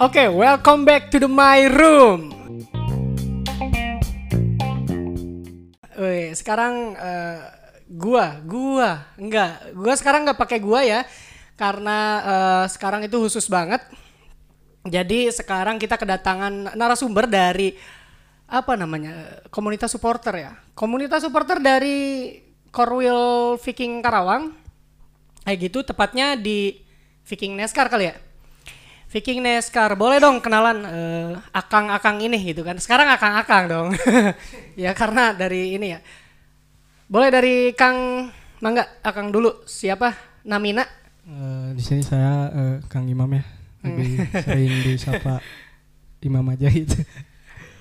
Oke, welcome back to the my room. Wih, sekarang eh, gua, gua enggak, gua sekarang nggak pakai gua ya, karena eh, sekarang itu khusus banget. Jadi sekarang kita kedatangan narasumber dari apa namanya komunitas supporter ya, komunitas supporter dari Korwil Viking Karawang, kayak gitu, tepatnya di Viking Neskar kali ya. Viking Neskar, boleh dong kenalan eh, akang-akang ini gitu kan. Sekarang akang-akang dong. ya karena dari ini ya. Boleh dari Kang Mangga, akang dulu. Siapa? Namina. Eh, di sini saya eh, Kang Imam ya. Lebih sering disapa Imam aja gitu.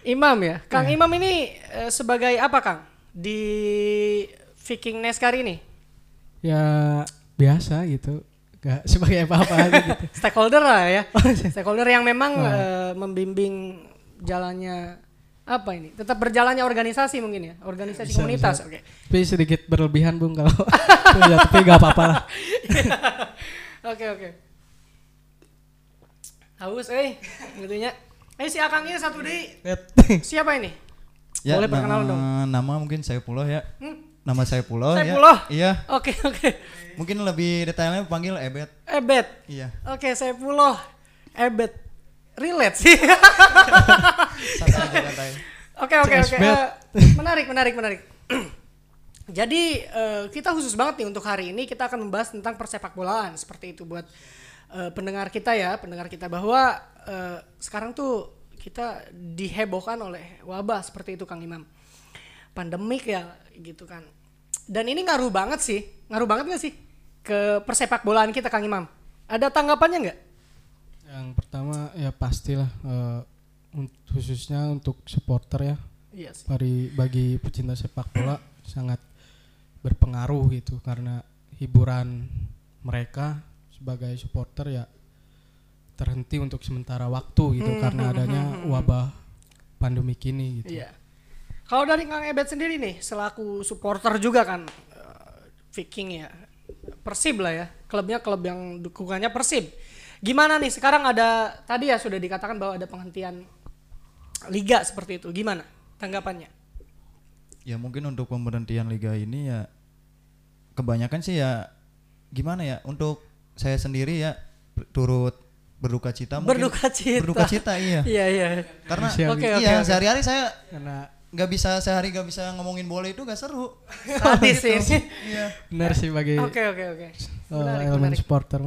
Imam ya. Kang Imam ini eh, sebagai apa Kang? Di Viking Neskar ini? Ya biasa gitu. Gak sebagai apa-apa aja gitu. Stakeholder lah ya. Stakeholder yang memang eh, membimbing jalannya apa ini? Tetap berjalannya organisasi mungkin ya. Organisasi Bisa, komunitas. bisa. Oke. Tapi sedikit berlebihan Bung kalau ya, tapi gak apa-apa lah. Oke oke. Haus eh gitunya. Eh si Akang ini satu deh. Siapa ini? Ya, Boleh perkenalan na- dong. Nama mungkin saya Puloh ya. Hmm? Nama saya Puloh ya. Saifullah? Iya. Oke oke. Mungkin lebih detailnya panggil Ebet. Ebet. Iya. Oke, saya Puloh. Ebet. Relate sih. Oke oke oke. Eh, menarik menarik menarik. Jadi eh, kita khusus banget nih untuk hari ini kita akan membahas tentang persepak bolaan seperti itu buat eh, pendengar kita ya pendengar kita bahwa eh, sekarang tuh kita dihebohkan oleh wabah seperti itu Kang Imam pandemik ya gitu kan dan ini ngaruh banget sih. Ngaruh banget nggak sih ke persepak bolaan kita Kang Imam? Ada tanggapannya nggak? Yang pertama ya pastilah eh, un- khususnya untuk supporter ya. iya sih. Bagi bagi pecinta sepak bola sangat berpengaruh gitu. Karena hiburan mereka sebagai supporter ya terhenti untuk sementara waktu gitu. Karena adanya wabah pandemik ini gitu. Iya. Kalau dari Kang Ebet sendiri nih, selaku supporter juga kan eh, Viking ya, Persib lah ya, klubnya klub yang dukungannya Persib. Gimana nih sekarang ada tadi ya sudah dikatakan bahwa ada penghentian liga seperti itu. Gimana tanggapannya? Ya mungkin untuk pemberhentian liga ini ya kebanyakan sih ya gimana ya untuk saya sendiri ya turut berduka cita mungkin Berduka cita. berduka cita iya Iya iya. karena Kasihan. Oke, iya oke. sehari-hari saya Karena nggak bisa sehari nggak bisa ngomongin bola itu gak seru Sadis sih. iya benar sih bagi Oke oke oke. Menarik, elemen supporter.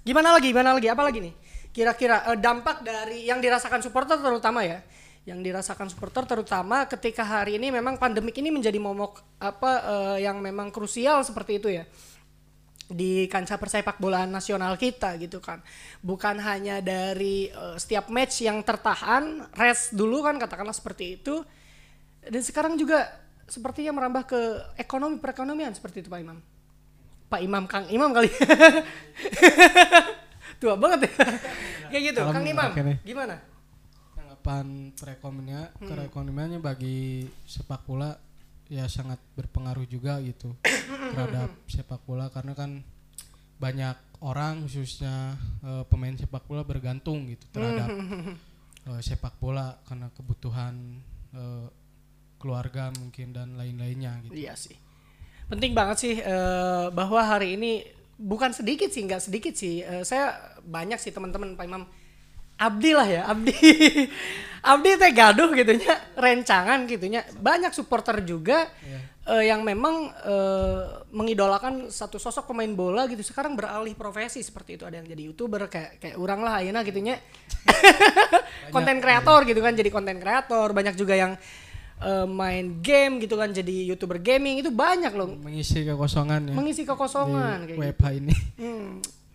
Gimana lagi? Gimana lagi? Apa lagi nih? Kira-kira eh, dampak dari yang dirasakan supporter terutama ya, yang dirasakan supporter terutama ketika hari ini memang pandemik ini menjadi momok apa eh, yang memang krusial seperti itu ya di kancah persepak bolaan nasional kita gitu kan. Bukan hanya dari eh, setiap match yang tertahan, rest dulu kan katakanlah seperti itu. Dan sekarang juga sepertinya merambah ke ekonomi perekonomian seperti itu Pak Imam. Pak Imam Kang Imam kali. Tua banget ya. Kayak gitu. Kalem, Kang Imam, gimana? Tanggapan perekonomiannya, perekonomiannya bagi sepak bola ya sangat berpengaruh juga gitu terhadap sepak bola karena kan banyak orang khususnya eh, pemain sepak bola bergantung gitu terhadap eh, sepak bola karena kebutuhan eh, keluarga mungkin dan lain-lainnya gitu. Iya sih. Penting banget sih eh, bahwa hari ini bukan sedikit sih, nggak sedikit sih. Eh, saya banyak sih teman-teman Pak Imam. Abdi lah ya, Abdi. Abdi teh gaduh gitunya, rencangan gitunya. Banyak supporter juga eh, yang memang eh, mengidolakan satu sosok pemain bola gitu. Sekarang beralih profesi seperti itu. Ada yang jadi youtuber kayak kayak orang lah ayeuna gitunya. konten kreator gitu kan, jadi konten kreator. Banyak juga yang eh, main game gitu kan, jadi youtuber gaming itu banyak loh. Mengisi kekosongan ya Mengisi kekosongan di kayak gitu. Ini. Hmm,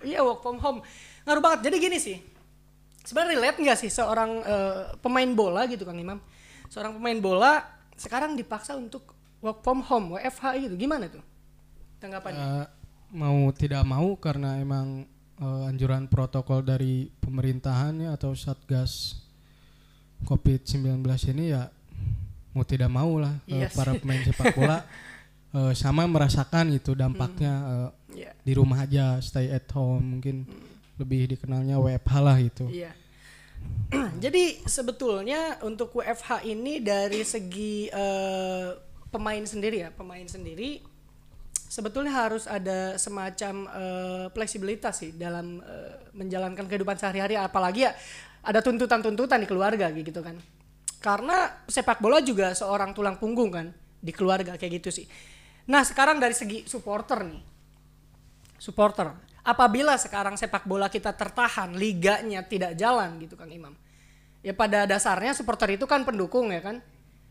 iya work from home. Ngaruh banget. Jadi gini sih. Sebenarnya relate nggak sih seorang eh, pemain bola gitu Kang Imam? Seorang pemain bola sekarang dipaksa untuk work from home, WFH gitu. Gimana tuh? Tanggapannya? Eh, mau tidak mau karena emang eh, anjuran protokol dari pemerintahannya atau satgas COVID-19 ini ya mau tidak mau lah eh, Iya para pemain sepak bola eh, sama merasakan gitu dampaknya eh, Iya. di rumah aja stay at home mungkin lebih dikenalnya WFH lah gitu. Iya. Jadi sebetulnya untuk WFH ini dari segi eh, pemain sendiri ya, pemain sendiri sebetulnya harus ada semacam eh, fleksibilitas sih dalam eh, menjalankan kehidupan sehari-hari apalagi ya ada tuntutan-tuntutan di keluarga gitu kan. Karena sepak bola juga seorang tulang punggung kan di keluarga kayak gitu sih. Nah, sekarang dari segi supporter nih. Supporter apabila sekarang sepak bola kita tertahan, liganya tidak jalan gitu Kang Imam. Ya pada dasarnya supporter itu kan pendukung ya kan.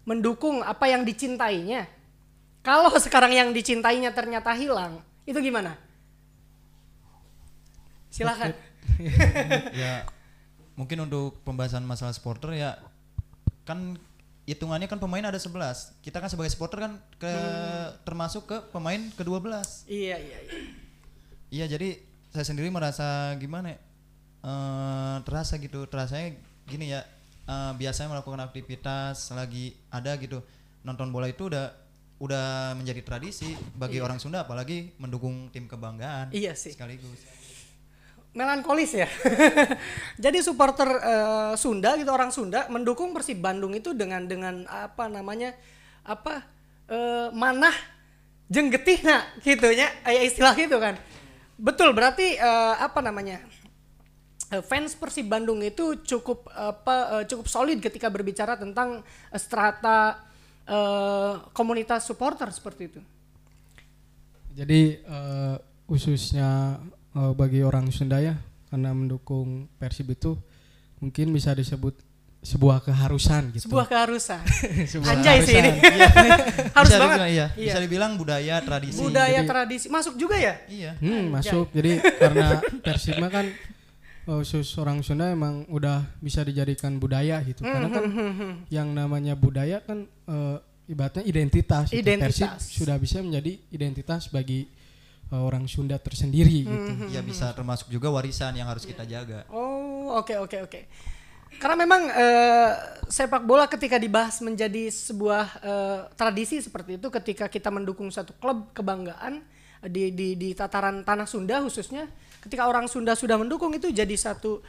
Mendukung apa yang dicintainya. Kalau sekarang yang dicintainya ternyata hilang, itu gimana? Silakan. ya mungkin untuk pembahasan masalah supporter ya kan hitungannya kan pemain ada 11 kita kan sebagai supporter kan ke termasuk ke pemain ke-12 Iya, iya, iya. Iya jadi saya sendiri merasa gimana ya eh, terasa gitu terasanya gini ya eh, biasanya melakukan aktivitas lagi ada gitu nonton bola itu udah udah menjadi tradisi bagi orang Sunda apalagi mendukung tim kebanggaan Iya sih. sekaligus melankolis ya. Jadi supporter eh, Sunda gitu orang Sunda mendukung Persib Bandung itu dengan dengan apa namanya apa eh, manah jenggetih nah gitu ya istilah gitu kan. Betul berarti eh, apa namanya eh, fans Persib Bandung itu cukup apa eh, cukup solid ketika berbicara tentang strata eh, komunitas supporter seperti itu. Jadi eh, khususnya eh, bagi orang Sunda ya karena mendukung Persib itu mungkin bisa disebut sebuah keharusan gitu. Sebuah keharusan. Sebuah Anjay sih ini. keharusan. Harus bisa banget. dibilang, iya. Iya. bisa dibilang budaya tradisi budaya Jadi- tradisi masuk juga ya iya Hmm, masuk. Jadi karena Persib mah kan khusus orang Sunda emang udah bisa dijadikan budaya gitu. Karena kan yang namanya budaya kan eh, ibaratnya identitas. gitu. Identitas. Persib sudah bisa menjadi identitas bagi eh, orang Sunda tersendiri gitu. ya bisa termasuk juga warisan yang harus kita jaga oh oke oke oke karena memang eh, sepak bola ketika dibahas menjadi sebuah eh, tradisi seperti itu ketika kita mendukung satu klub kebanggaan di di di tataran tanah Sunda khususnya ketika orang Sunda sudah mendukung itu jadi satu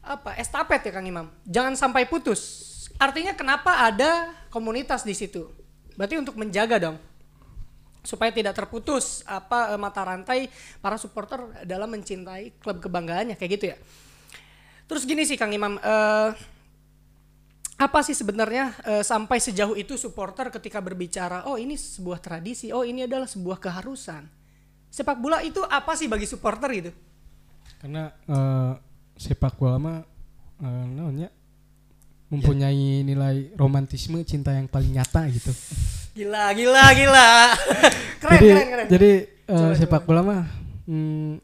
apa estafet ya Kang Imam? Jangan sampai putus. Artinya kenapa ada komunitas di situ? Berarti untuk menjaga dong. Supaya tidak terputus apa eh, mata rantai para supporter dalam mencintai klub kebanggaannya kayak gitu ya. Terus gini sih Kang Imam, eh, apa sih sebenarnya eh, sampai sejauh itu supporter ketika berbicara, oh ini sebuah tradisi, oh ini adalah sebuah keharusan. Sepak bola itu apa sih bagi supporter gitu? Karena eh, sepak bola mah eh, naonnya mempunyai nilai romantisme cinta yang paling nyata gitu. Gila, gila, gila. keren, jadi keren, keren. jadi eh, Coba, sepak bola mah hmm,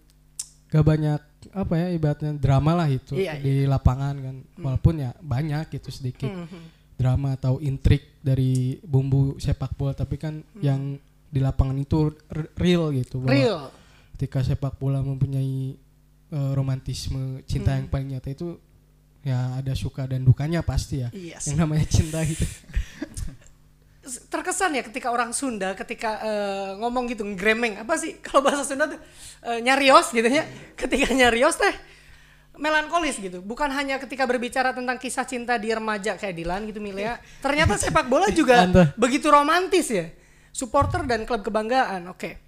gak banyak apa ya ibaratnya drama lah itu Iya, di lapangan kan. Walaupun ya banyak gitu sedikit Mhm. drama atau intrik dari bumbu sepak bola tapi kan yang di lapangan itu real gitu. Real. Ketika sepak bola mempunyai eh, romantisme cinta Hmm. yang paling nyata itu ya ada suka dan dukanya pasti ya. Iya Yang namanya cinta gitu. terkesan ya ketika orang Sunda ketika eh, ngomong gitu ngremeng apa sih? Kalau bahasa Sunda tuh eh, nyarios gitu ya. Ketika nyarios teh melankolis gitu. Bukan hanya ketika berbicara tentang kisah cinta di remaja kayak Dilan gitu Milea ternyata sepak bola juga begitu romantis ya. Supporter dan klub kebanggaan oke.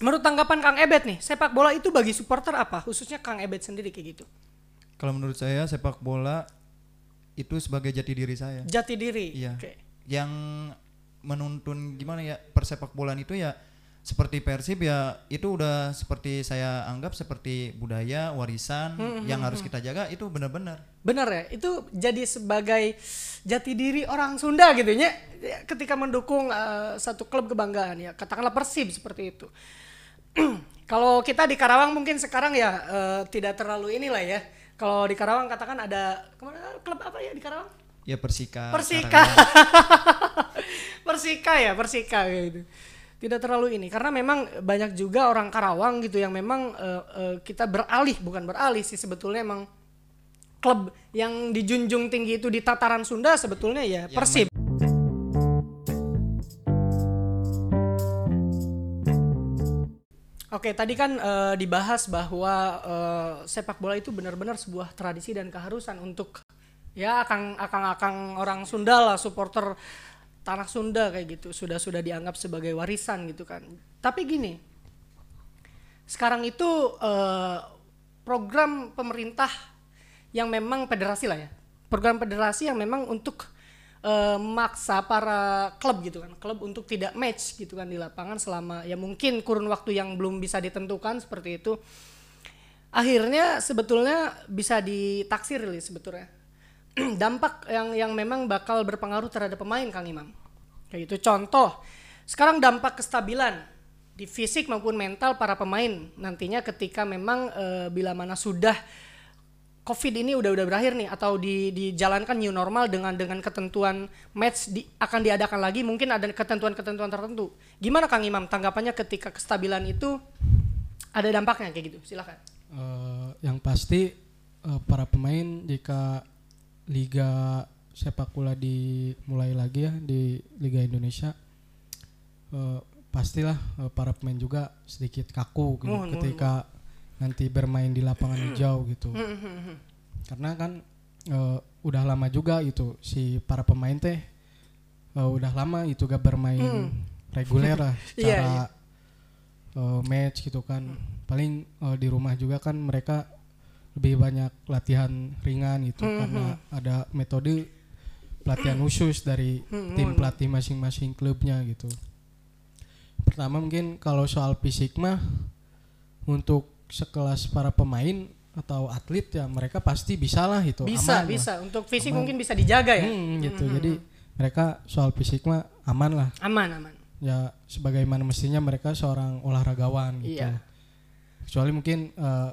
Menurut tanggapan Kang Ebet nih sepak bola itu bagi supporter apa? Khususnya Kang Ebet sendiri kayak gitu. Kalau menurut saya sepak bola itu sebagai jati diri saya. Jati diri Iya. oke yang menuntun gimana ya persepak bolaan itu ya seperti Persib ya itu udah seperti saya anggap seperti budaya warisan yang harus kita jaga itu benar-benar Bener ya, itu jadi sebagai jati diri orang Sunda gitu ya, Ya, ketika mendukung eh, satu klub kebanggaan ya, katakanlah Persib seperti itu. Kalau kita di Karawang mungkin sekarang ya eh, tidak terlalu inilah ya. Kalau di Karawang katakan ada ke mana klub apa ya di Karawang? Ya Persika Persika. Persika ya, Persika kayak gitu. Tidak terlalu ini karena memang banyak juga orang Karawang gitu yang memang eh, eh, kita beralih bukan beralih sih sebetulnya emang klub yang dijunjung tinggi itu di tataran Sunda sebetulnya ya Persib. Oke, tadi kan eh, dibahas bahwa eh, sepak bola itu benar-benar sebuah tradisi dan keharusan untuk ya akang akang akang orang Sunda lah, supporter tanah Sunda kayak gitu sudah sudah dianggap sebagai warisan gitu kan. Tapi gini, sekarang itu eh, program pemerintah yang memang federasi lah ya, program federasi yang memang untuk eh, memaksa para klub gitu kan, klub untuk tidak match gitu kan di lapangan selama ya mungkin kurun waktu yang belum bisa ditentukan seperti itu. Akhirnya sebetulnya bisa ditaksir sebetulnya dampak yang yang memang bakal berpengaruh terhadap pemain Kang Imam. Kayak gitu. Contoh, sekarang dampak kestabilan di fisik maupun mental para pemain nantinya ketika memang eh, bila mana sudah COVID ini udah udah berakhir nih atau di, dijalankan new normal dengan dengan ketentuan match di, akan diadakan lagi mungkin ada ketentuan-ketentuan tertentu. Gimana Kang Imam tanggapannya ketika kestabilan itu ada dampaknya kayak gitu? Silakan. Eh, yang pasti eh, para pemain jika liga sepak bola dimulai lagi ya di Liga Indonesia. Eh, pastilah eh, para pemain juga sedikit kaku gitu Mohon, mohon, ketika nanti bermain di lapangan hijau gitu. Hmm, karena kan eh, udah lama juga itu si para pemain teh eh, udah lama itu gak bermain reguler lah Hmm. Iya, secara eh, match gitu kan. Paling eh, di rumah juga kan mereka lebih banyak latihan ringan gitu Hmm, karena ada metode pelatihan khusus dari Hmm, tim pelatih masing-masing klubnya gitu pertama mungkin kalau soal fisik mah untuk sekelas para pemain atau atlet ya mereka pasti bisa lah itu Bisa, aman lah. bisa. Untuk fisik mungkin bisa dijaga ya. Hmm, gitu jadi mereka soal fisik mah aman lah Aman, aman. ya sebagaimana mestinya mereka seorang olahragawan gitu Iya. kecuali mungkin kayak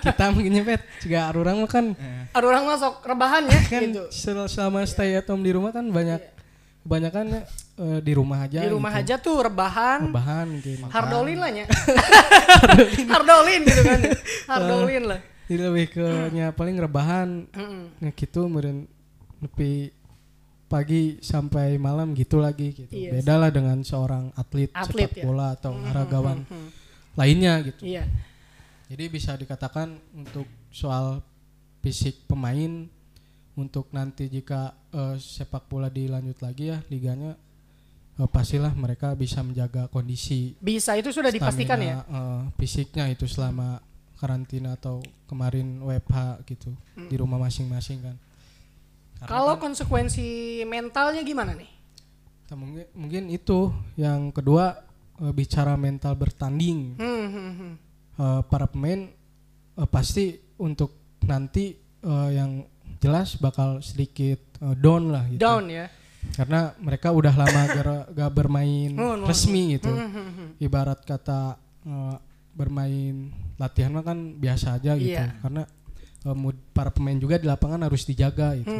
kita mungkin nyepet juga orang mah kan Ada orang masuk rebahan ya kan gitu. sel- selama stay at home di rumah kan banyak kebanyakan eh, di rumah aja Di rumah gitu. aja tuh rebahan, bahan mungkin hardolin lah ya. hardolin gitu kan. Hardolin lah. Jadi lebih ke nya paling rebahan. Nah gitu meren lebih pagi sampai malam gitu lagi gitu. Iya Beda lah dengan seorang atlet, Atlet, sepak ya. bola atau olahragawan Hmm. lainnya gitu. Iya. Jadi bisa dikatakan untuk soal fisik pemain untuk nanti jika eh, sepak bola dilanjut lagi ya liganya eh, pastilah mereka bisa menjaga kondisi Bisa itu sudah dipastikan ya. stamina, eh, fisiknya itu selama karantina atau kemarin WFH gitu di rumah masing-masing kan. Karena Kalau kan, konsekuensi mentalnya gimana nih? mungkin mungkin itu yang kedua bicara mental bertanding Hmm, hmm, hmm. Eh, para pemain eh, pasti untuk nanti eh, yang jelas bakal sedikit eh, down lah gitu. Down ya. Karena mereka udah lama gara- gak bermain Mohon, mohon, resmi gitu. Hmm, hmm, hmm. Ibarat kata eh, bermain latihan mah kan biasa aja gitu. Iya. Karena eh, mood para pemain juga di lapangan harus dijaga gitu.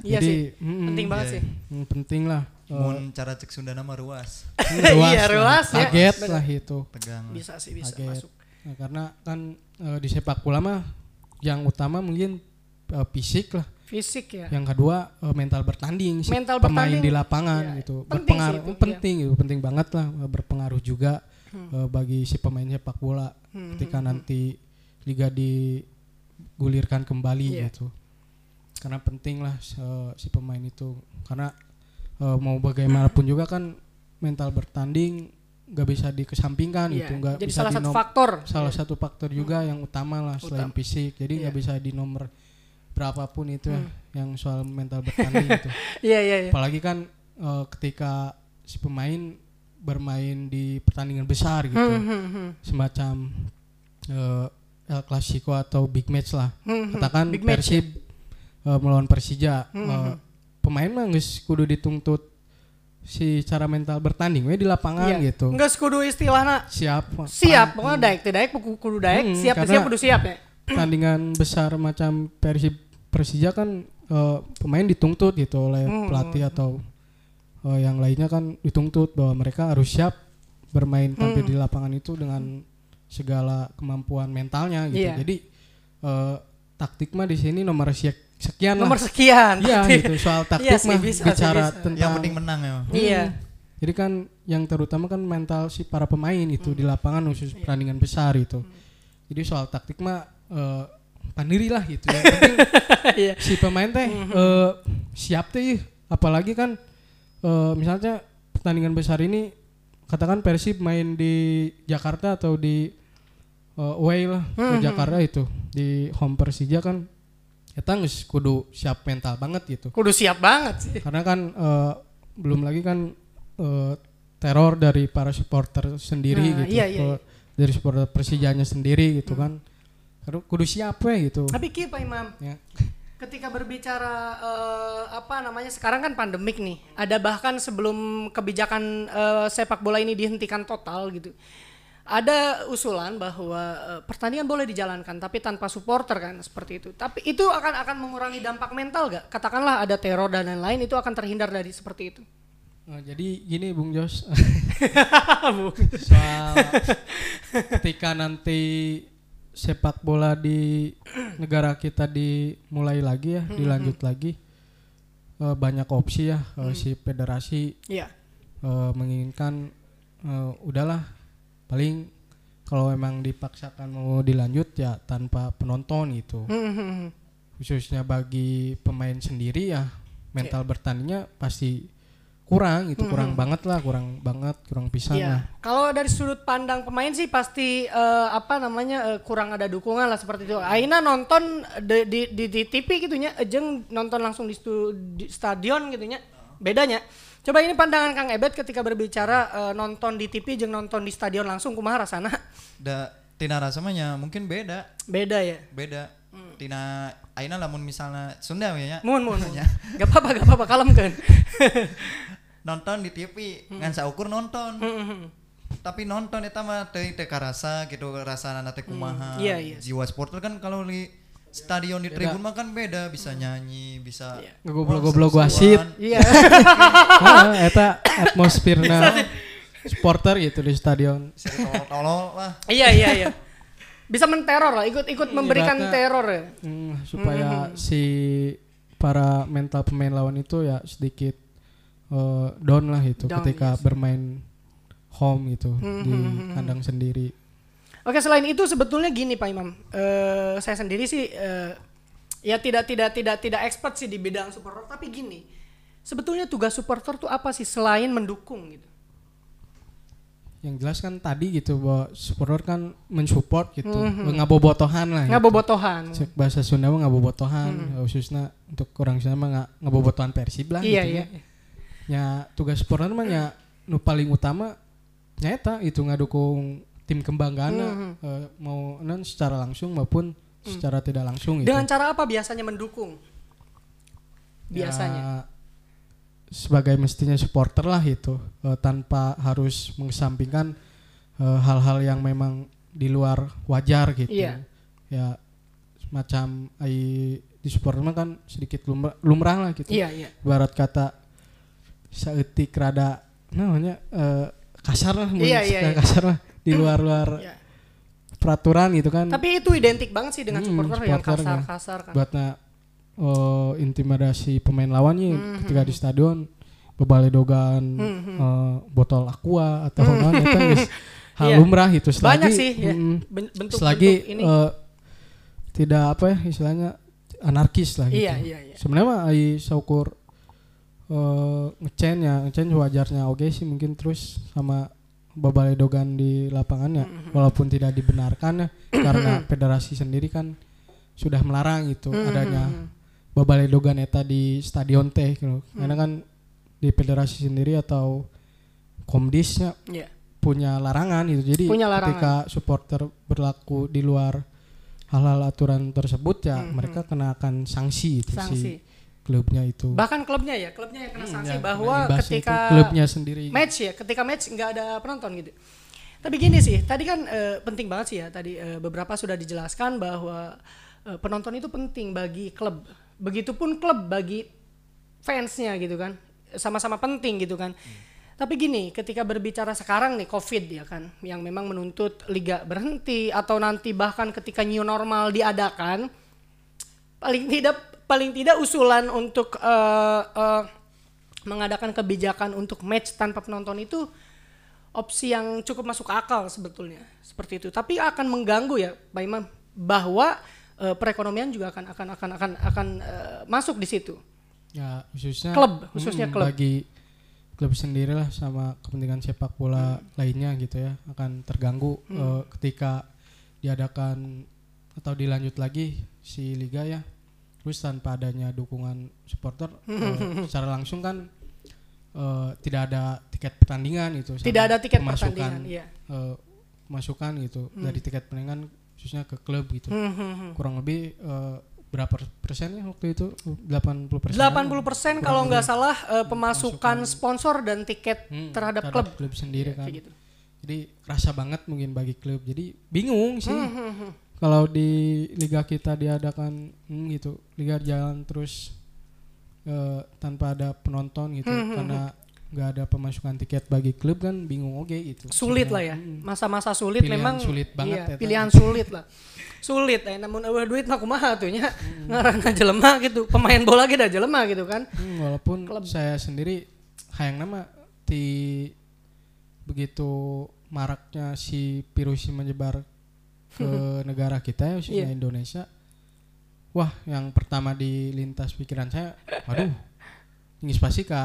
Iya Jadi, sih. mm, Penting banget Iya. sih. mm, penting lah. Mun cara cek Sunda nama ruas Iya, lah, ruas ya. Kaget lah itu. tegang. Bisa sih bisa Kaget. masuk. Nah, karena kan eh, di sepak bola mah yang utama mungkin eh, fisik lah. Fisik ya. Yang kedua eh, mental bertanding si Mental pemain bertanding, di lapangan iya. gitu. Penting Berpengaruh sih itu, penting gitu, penting banget lah berpengaruh juga eh, bagi si pemain sepak bola Hmm, ketika nanti liga digulirkan kembali Iya. gitu. Karena penting lah si pemain itu karena mau bagaimanapun juga kan mental bertanding nggak bisa dikesampingkan Iya. gitu, nggak Jadi bisa salah satu faktor. salah satu faktor juga yang utama lah selain Utama. fisik jadi nggak Iya. bisa di nomor berapapun itu ya, Hmm. yang soal mental bertanding itu Iya iya iya. apalagi kan eh, ketika si pemain bermain di pertandingan besar gitu Hmm, hmm, hmm. semacam eh, El Clasico atau big match lah Hmm, hmm. katakan Big match Persib eh, melawan Persija Hmm, Eh, hmm. pemain mah kudu dituntut si cara mental bertanding we di lapangan Iya. gitu Enggak sekudu istilahna siap siap pokoknya daek teh daek kudu kudu daek Hmm, siap siap kudu siap ya pertandingan besar macam Persib Persija kan eh, pemain dituntut gitu oleh Hmm. pelatih atau eh, yang lainnya kan dituntut bahwa mereka harus siap bermain tampil Hmm. di lapangan itu dengan segala kemampuan mentalnya gitu. Iya. Jadi eh, taktik mah di sini nomor sek- sekian nomor lah. sekian Iya gitu soal taktik Iya sih, mah bisa sih, bicara bisa. tentang Yang penting menang ya. iya jadi kan yang terutama kan mental si para pemain itu di lapangan khusus pertandingan besar itu. Jadi soal taktik mah eh, pandiri lah gitu. Yang penting Iya. si pemain teh eh, siap teh apalagi kan eh, misalnya pertandingan besar ini katakan Persib main di Jakarta atau di eh, away lah ke Jakarta itu di home Persija kan kita geus kudu siap mental banget gitu. Kudu siap banget sih. karena kan eh, belum lagi kan eh, teror dari para supporter sendiri Nah, gitu. iya, iya, Eh, dari supporter Persijanya sendiri gitu kan. Kudu- kudu siap ya gitu. Tapi ki Pak Imam, ya. ketika berbicara eh, apa namanya sekarang kan pandemik nih. Ada bahkan sebelum kebijakan eh, sepak bola ini dihentikan total gitu ada usulan bahwa eh, pertandingan boleh dijalankan tapi tanpa supporter kan seperti itu. Tapi itu akan akan mengurangi dampak mental gak katakanlah ada teror dan lain-lain itu akan terhindar dari seperti itu. Eh, jadi gini Bung Jos. Soal ketika nanti sepak bola di negara kita dimulai lagi ya dilanjut lagi eh, banyak opsi ya eh, si federasi Iya. eh, menginginkan eh, udahlah paling kalau emang dipaksakan mau dilanjut ya tanpa penonton gitu Hmm, khususnya bagi pemain sendiri ya mental bertandingnya pasti kurang itu kurang banget lah kurang banget kurang pisan lah Iya. Kalau dari sudut pandang pemain sih pasti eh, apa namanya eh, kurang ada dukungan lah seperti itu. Aina nonton di di, di, di TV gitu nya, jeung nonton langsung di, stu- di stadion gitu nya. Bedanya. Coba ini pandangan Kang Ebet ketika berbicara eh, nonton di TV jeung nonton di stadion langsung kumaha rasana? Da tina rasamanya mungkin beda, Beda ya. beda. Tina aina lamun misalnya Sunda nya. Mun mun. mun. Gak apa-apa, gak apa-apa, kalem kan. Nonton di TV ngan saukur nonton. Tapi nonton eta mah teuing teu karasa gitu rasana teh kumaha. Iya, iya. Jiwa supporter kan kalau di stadion di tribun mah kan beda, bisa nyanyi, bisa Ngegoblok-goblok wasit. Iya. Eta atmosferna supporter gitu di stadion tolol lah. Iya iya iya. Bisa menteror lah, ikut-ikut memberikan Ibaratnya- teror ya. Hmm, supaya si para mental pemain lawan itu ya sedikit eh, down lah itu Down, ketika bermain home gitu di kandang sendiri Oke selain itu sebetulnya gini Pak Imam, Eh saya sendiri sih eh, ya tidak tidak tidak tidak expert sih di bidang supporter, tapi gini, sebetulnya tugas supporter tuh apa sih selain mendukung gitu? yang jelas kan tadi gitu bahwa supporter kan mensupport gitu ngabobotohan lah gitu. Ngabobotohan. Cek bahasa Sunda mah ngabobotohan khususnya untuk orang Sunda mah nggak ngabobotohan Persib lah Iya gitu iya. nya. ya tugas supporter mah ya nu paling utama nyata itu ngadukung tim kebanggaan eh, mau non secara langsung maupun secara tidak langsung gitu. Dengan cara apa biasanya mendukung? Biasanya. Ya, sebagai mestinya supporter lah itu eh, tanpa harus mengesampingkan eh, hal-hal yang memang di luar wajar gitu. Iya. Ya semacam ai di supporter mah kan sedikit lumrah, lumrah lah gitu. Iya iya. Barat kata saeutik rada namanya eh, kasar lah Iya, iya, iya. kasar lah di luar-luar Iya. peraturan gitu kan. Tapi itu identik banget sih dengan Hmm, supporter yang supporter, ya. kasar-kasar kan. buatnya oh, intimidasi pemain lawannya Hmm, ketika di stadion bebaledogan eh, botol aqua atau non itu hal Hmm. Iya. lumrah itu selagi Banyak sih ya. mm, Ben- bentuk selagi bentuk ini. eh, tidak apa ya istilahnya anarkis lah gitu Iya iya iya. sebenarnya mah ai saukur eh ngecen ya ngecen wajarnya oke sih mungkin terus sama babaledogan di lapangannya Mm-hmm. walaupun tidak dibenarkan ya karena federasi sendiri kan sudah melarang itu Mm-hmm. adanya babaledogan eta di stadion teh gitu. Mm. karena kan di federasi sendiri atau komdisnya Iya. punya larangan itu jadi Punya larangan. ketika supporter berlaku di luar hal-hal aturan tersebut ya mereka kena akan sanksi itu Mm-hmm. Sanksi. si klubnya itu Bahkan klubnya ya, klubnya yang kena sanksi Ya, bahwa ketika itu klubnya sendiri match ya, ketika match nggak ada penonton gitu. Tapi gini sih, tadi kan eh, penting banget sih ya, tadi eh, beberapa sudah dijelaskan bahwa eh, penonton itu penting bagi klub. Begitupun klub bagi fansnya gitu kan, sama-sama penting gitu kan. Tapi gini, ketika berbicara sekarang nih COVID ya kan, yang memang menuntut liga berhenti atau nanti bahkan ketika new normal diadakan, paling tidak paling tidak usulan untuk eh, eh, mengadakan kebijakan untuk match tanpa penonton itu opsi yang cukup masuk akal sebetulnya seperti itu. Tapi akan mengganggu ya, Pak Imam, bahwa eh, perekonomian juga akan akan akan akan akan eh, masuk di situ. Ya khususnya Klub, khususnya mm, klub. bagi klub sendiri lah sama kepentingan sepak bola lainnya gitu ya akan terganggu Hmm. eh, ketika diadakan atau dilanjut lagi si liga ya terus tanpa adanya dukungan supporter eh, secara langsung kan eh, tidak ada tiket pertandingan gitu Tidak ada tiket pertandingan, iya. eh, masukan gitu dari tiket pertandingan khususnya ke klub gitu Hmm, hmm, hmm. kurang lebih eh, berapa persen ya waktu itu 80 persen 80% kalau nggak salah eh, pemasukan sponsor dan tiket Hmm, terhadap terhadap klub. klub sendiri kan Kayak gitu. jadi kerasa banget mungkin bagi klub jadi bingung sih Hmm, hmm, hmm. Kalau di liga kita diadakan hmm, gitu liga jalan terus eh, tanpa ada penonton gitu Hmm, karena nggak ada pemasukan tiket bagi klub kan bingung oke gitu Sulit lah ya. Masa-masa sulit Pilihan memang sulit banget iya, ya, pilihan sulit lah. Sulit ya, namun eueuh duit mah kumaha tuh nya. Ngaranna jelema gitu. Pemain bola ge da jelema gitu kan. Hmm, walaupun saya sendiri hayang nama di begitu maraknya si virus menyebar ke negara kita ya khususnya Iya. Indonesia wah yang pertama di lintas pikiran saya waduh ini pasti ke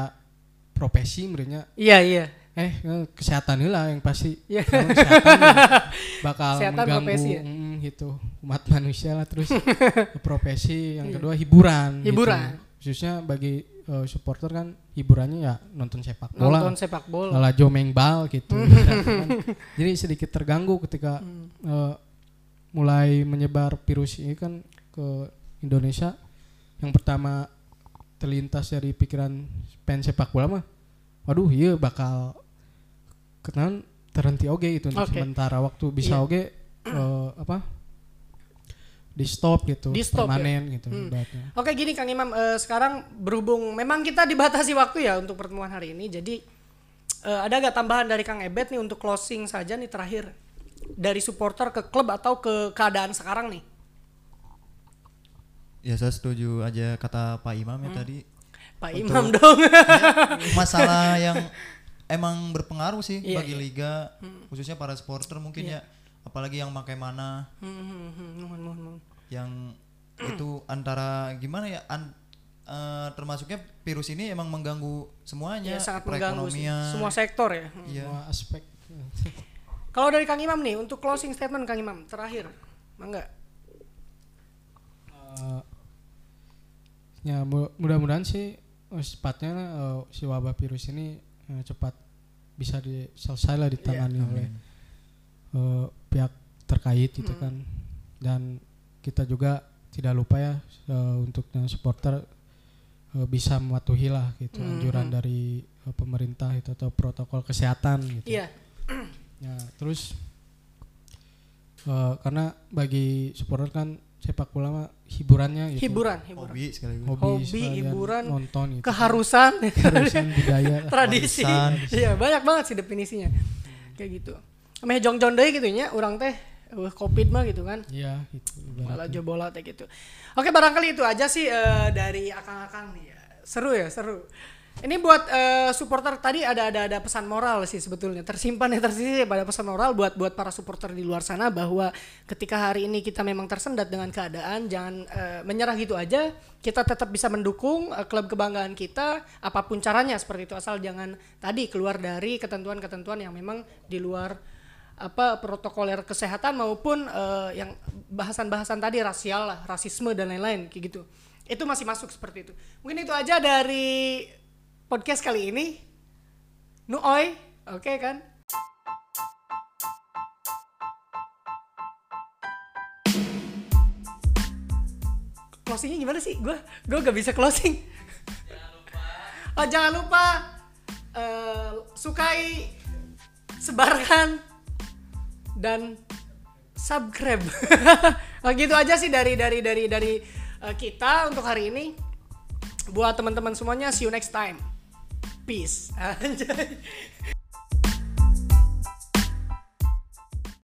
profesi merenya Iya, iya. eh eh, kesehatan lah yang pasti Iya. Karena kesehatan bakal Kesehatan mengganggu profesi ya? mm, gitu umat manusia lah terus profesi yang kedua hiburan gitu. Iya. Hiburan. khususnya bagi eh, supporter kan hiburannya ya nonton sepak bola Nonton sepak bola. malah jomeng bal gitu Kan. jadi sedikit terganggu ketika Hmm. eh, mulai menyebar virus ini kan ke Indonesia yang pertama terlintas dari pikiran fans sepak bola mah waduh iya bakal kenalan terhenti oge itu untuk Oke. sementara waktu bisa Iya. oge eh, apa di stop gitu Di stop, ya. permanen gitu Hmm. ibaratnya. Oke gini Kang Imam, eh, sekarang berhubung memang kita dibatasi waktu ya untuk pertemuan hari ini, jadi eh, ada gak tambahan dari Kang Ebet nih untuk closing saja nih terakhir dari supporter ke klub atau ke keadaan sekarang nih? Ya saya setuju aja kata Pak Imam Hmm. ya tadi Pak Untuk- Imam dong. masalah yang emang berpengaruh sih Iya, bagi iya. liga khususnya para supporter mungkin Iya. ya apalagi yang pakai mana Hmm, hmm, hmm, nuhun. yang itu antara gimana ya an- eh, termasuknya virus ini emang mengganggu semuanya Ya, sangat mengganggu sih. semua sektor ya. Hmm. iya Semua aspek Kalau dari Kang Imam nih untuk closing statement Kang Imam terakhir, mangga. Eh, ya mu- mudah-mudahan sih eh, secepatnya eh, si wabah virus ini eh, cepat bisa diselesai lah ditangani oleh eh, pihak terkait gitu kan dan kita juga tidak lupa ya eh, untuk yang supporter bisa mematuhi lah gitu Mhm. anjuran dari pemerintah itu atau protokol kesehatan gitu Iya. Ya, terus eh, karena bagi supporter kan sepak bola mah hiburannya gitu. Hiburan, hiburan. hobi sekaligus Hobi, Hobi, hiburan, nonton gitu. Keharusan, Keharusan budaya tradisi. Iya, banyak banget sih definisinya. Kayak gitu. Meh jong-jong deui gitu nya, urang teh uh, covid mah gitu kan. Iya, gitu. Malah bola teh gitu. Oke, barangkali itu aja sih eh, dari akang-akang nih ya. Seru ya, seru. Ini buat eh, supporter tadi ada ada ada pesan moral sih sebetulnya. Tersimpan ya tersisih pada pesan moral buat buat para supporter di luar sana bahwa ketika hari ini kita memang tersendat dengan keadaan, jangan eh, menyerah gitu aja. Kita tetap bisa mendukung eh, klub kebanggaan kita apa pun caranya seperti itu asal jangan tadi keluar dari ketentuan-ketentuan yang memang di luar apa protokoler kesehatan maupun eh, yang bahasan-bahasan tadi rasial lah, rasisme dan lain-lain kayak gitu. Itu masih masuk seperti itu. Mungkin itu aja dari podcast kali ini. Nu oi, oke kan? Closingnya gimana sih? Gue gue gak bisa closing. Oh jangan lupa eh, sukai, sebarkan dan subscribe. oh, gitu aja sih dari dari dari dari eh, kita untuk hari ini. Buat teman-teman semuanya, see you next time. Peace.